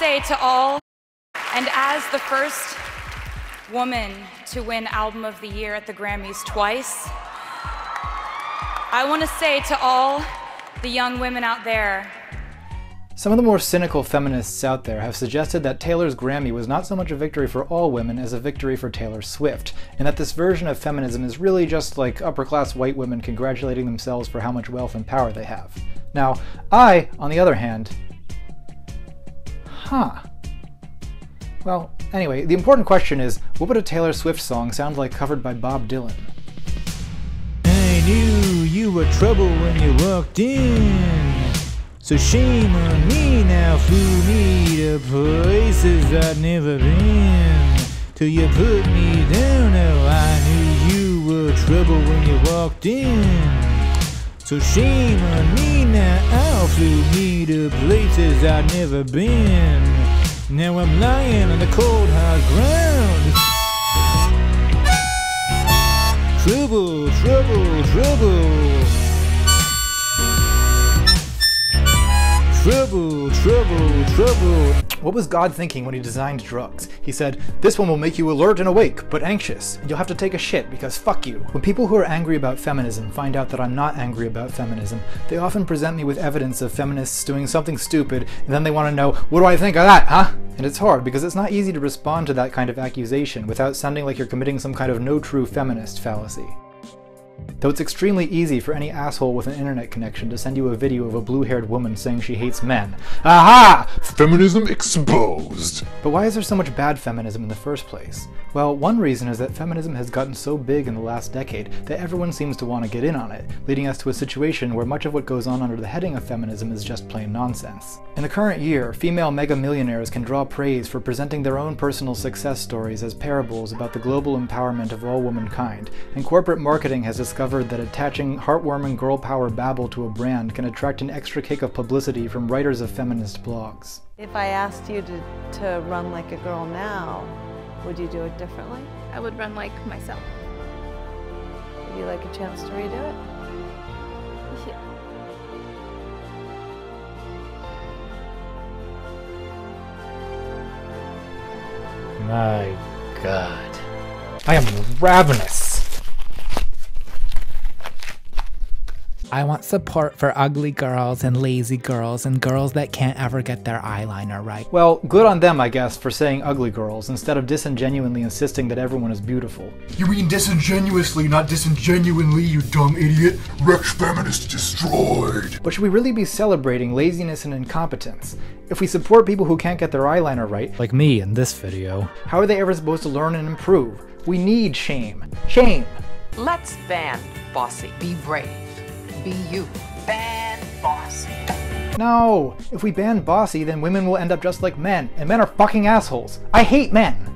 say to all, and as the first woman to win Album of the Year at the Grammys twice, I want to say to all the young women out there some of the more cynical feminists out there have suggested that Taylor's Grammy was not so much a victory for all women as a victory for Taylor Swift, and that this version of feminism is really just like upper class white women congratulating themselves for how much wealth and power they have. Now, I, on the other hand, huh. Well, anyway, the important question is what would a Taylor Swift song sound like covered by Bob Dylan? I knew you were trouble when you walked in. So shame on me now, flew me to places I'd never been. Till you put me down, oh, I knew you were trouble when you walked in. So shame on me now, flew me to places I'd never been. Now I'm lying on the cold hard ground. Trouble, trouble, trouble. Trouble, trouble, trouble. What was God thinking when he designed drugs? He said, this one will make you alert and awake, but anxious, and you'll have to take a shit because fuck you. When people who are angry about feminism find out that I'm not angry about feminism, they often present me with evidence of feminists doing something stupid, and then they want to know, what do I think of that, huh? And it's hard because it's not easy to respond to that kind of accusation without sounding like you're committing some kind of no true feminist fallacy. Though it's extremely easy for any asshole with an internet connection to send you a video of a blue-haired woman saying she hates men. Aha! Feminism exposed! But why is there so much bad feminism in the first place? Well, one reason is that feminism has gotten so big in the last decade that everyone seems to want to get in on it, leading us to a situation where much of what goes on under the heading of feminism is just plain nonsense. In the current year, female mega millionaires can draw praise for presenting their own personal success stories as parables about the global empowerment of all womankind, and corporate marketing has discovered that attaching heartwarming girl power babble to a brand can attract an extra kick of publicity from writers of feminist blogs. If I asked you to, to run like a girl now, would you do it differently? I would run like myself. Would you like a chance to redo it? Yeah. My god. I am ravenous. I want support for ugly girls and lazy girls and girls that can't ever get their eyeliner right. Well, good on them, I guess, for saying ugly girls instead of disingenuinely insisting that everyone is beautiful. You mean disingenuously, not disingenuinely, you dumb idiot? Rex feminist destroyed. But should we really be celebrating laziness and incompetence? If we support people who can't get their eyeliner right, like me in this video, how are they ever supposed to learn and improve? We need shame. Shame! Let's ban Bossy. Be brave be you. Ban bossy. No! If we ban bossy, then women will end up just like men, and men are fucking assholes. I hate men!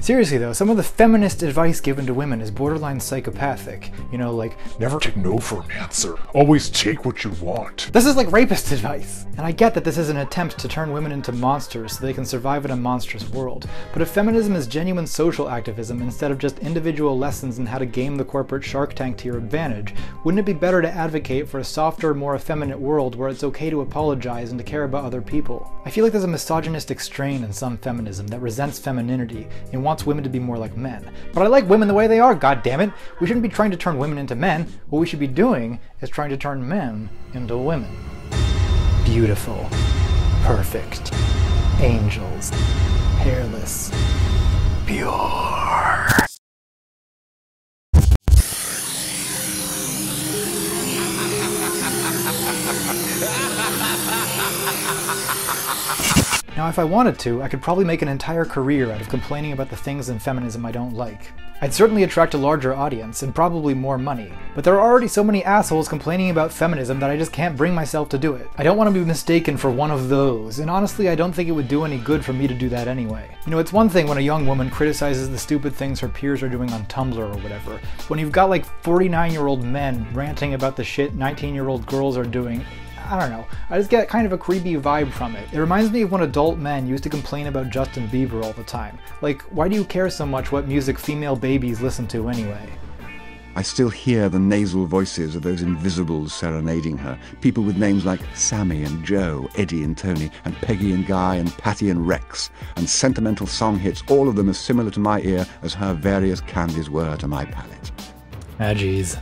Seriously though, some of the feminist advice given to women is borderline psychopathic. You know, like, never take no for an answer. Always take what you want. This is like rapist advice. And I get that this is an attempt to turn women into monsters so they can survive in a monstrous world. But if feminism is genuine social activism instead of just individual lessons in how to game the corporate shark tank to your advantage, wouldn't it be better to advocate for a softer, more effeminate world where it's okay to apologize and to care about other people? I feel like there's a misogynistic strain in some feminism that resents femininity and wants women to be more like men. But I like women the way they are, God damn it! We shouldn't be trying to turn women into men. What we should be doing is trying to turn men into women. Beautiful. Perfect. Angels. Hairless. Pure. Now, if I wanted to, I could probably make an entire career out of complaining about the things in feminism I don't like. I'd certainly attract a larger audience, and probably more money, but there are already so many assholes complaining about feminism that I just can't bring myself to do it. I don't want to be mistaken for one of those, and honestly I don't think it would do any good for me to do that anyway. You know, it's one thing when a young woman criticizes the stupid things her peers are doing on Tumblr or whatever, when you've got like 49 year old men ranting about the shit 19 year old girls are doing, I don't know. I just get kind of a creepy vibe from it. It reminds me of when adult men used to complain about Justin Bieber all the time. Like, why do you care so much what music female babies listen to anyway? I still hear the nasal voices of those invisibles serenading her. People with names like Sammy and Joe, Eddie and Tony, and Peggy and Guy, and Patty and Rex, and sentimental song hits, all of them as similar to my ear as her various candies were to my palate. Ah, jeez.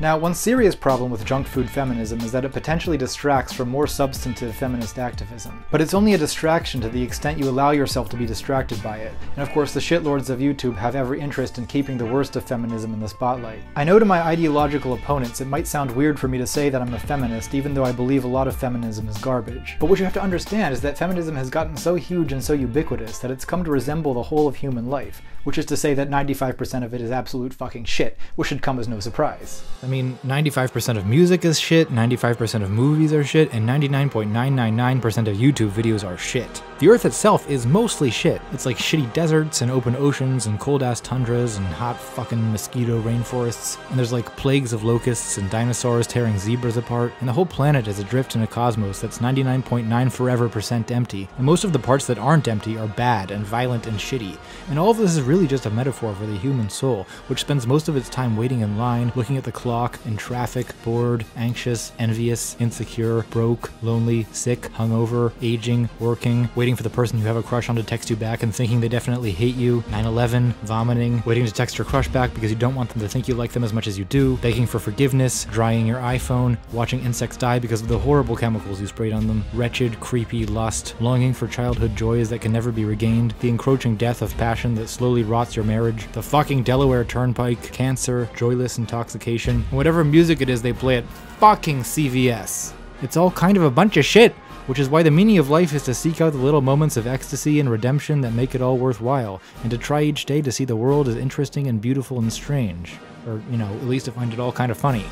Now, one serious problem with junk food feminism is that it potentially distracts from more substantive feminist activism. But it's only a distraction to the extent you allow yourself to be distracted by it. And of course, the shitlords of YouTube have every interest in keeping the worst of feminism in the spotlight. I know to my ideological opponents it might sound weird for me to say that I'm a feminist, even though I believe a lot of feminism is garbage. But what you have to understand is that feminism has gotten so huge and so ubiquitous that it's come to resemble the whole of human life, which is to say that 95% of it is absolute fucking shit, which should come as no surprise. I mean, 95% of music is shit, 95% of movies are shit, and 99.999% of YouTube videos are shit. The Earth itself is mostly shit. It's like shitty deserts and open oceans and cold ass tundras and hot fucking mosquito rainforests. And there's like plagues of locusts and dinosaurs tearing zebras apart. And the whole planet is adrift in a cosmos that's 99.9 forever percent empty. And most of the parts that aren't empty are bad and violent and shitty. And all of this is really just a metaphor for the human soul, which spends most of its time waiting in line, looking at the clock, in traffic, bored, anxious, envious, insecure, broke, lonely, sick, hungover, aging, working, waiting for the person you have a crush on to text you back and thinking they definitely hate you, 9 11, vomiting, waiting to text your crush back because you don't want them to think you like them as much as you do, begging for forgiveness, drying your iPhone, watching insects die because of the horrible chemicals you sprayed on them, wretched, creepy lust, longing for childhood joys that can never be regained, the encroaching death of passion that slowly rots your marriage, the fucking Delaware Turnpike, cancer, joyless intoxication, whatever music it is they play at fucking CVS. It's all kind of a bunch of shit, which is why the meaning of life is to seek out the little moments of ecstasy and redemption that make it all worthwhile, and to try each day to see the world as interesting and beautiful and strange. Or, you know, at least to find it all kind of funny.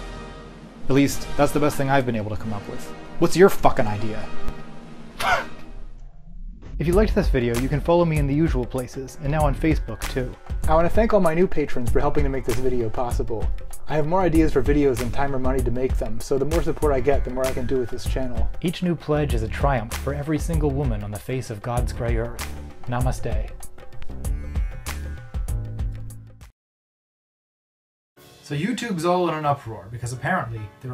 At least, that's the best thing I've been able to come up with. What's your fucking idea? If you liked this video, you can follow me in the usual places, and now on Facebook too. I want to thank all my new patrons for helping to make this video possible. I have more ideas for videos than time or money to make them, so the more support I get, the more I can do with this channel. Each new pledge is a triumph for every single woman on the face of God's grey earth. Namaste. So YouTube's all in an uproar because apparently there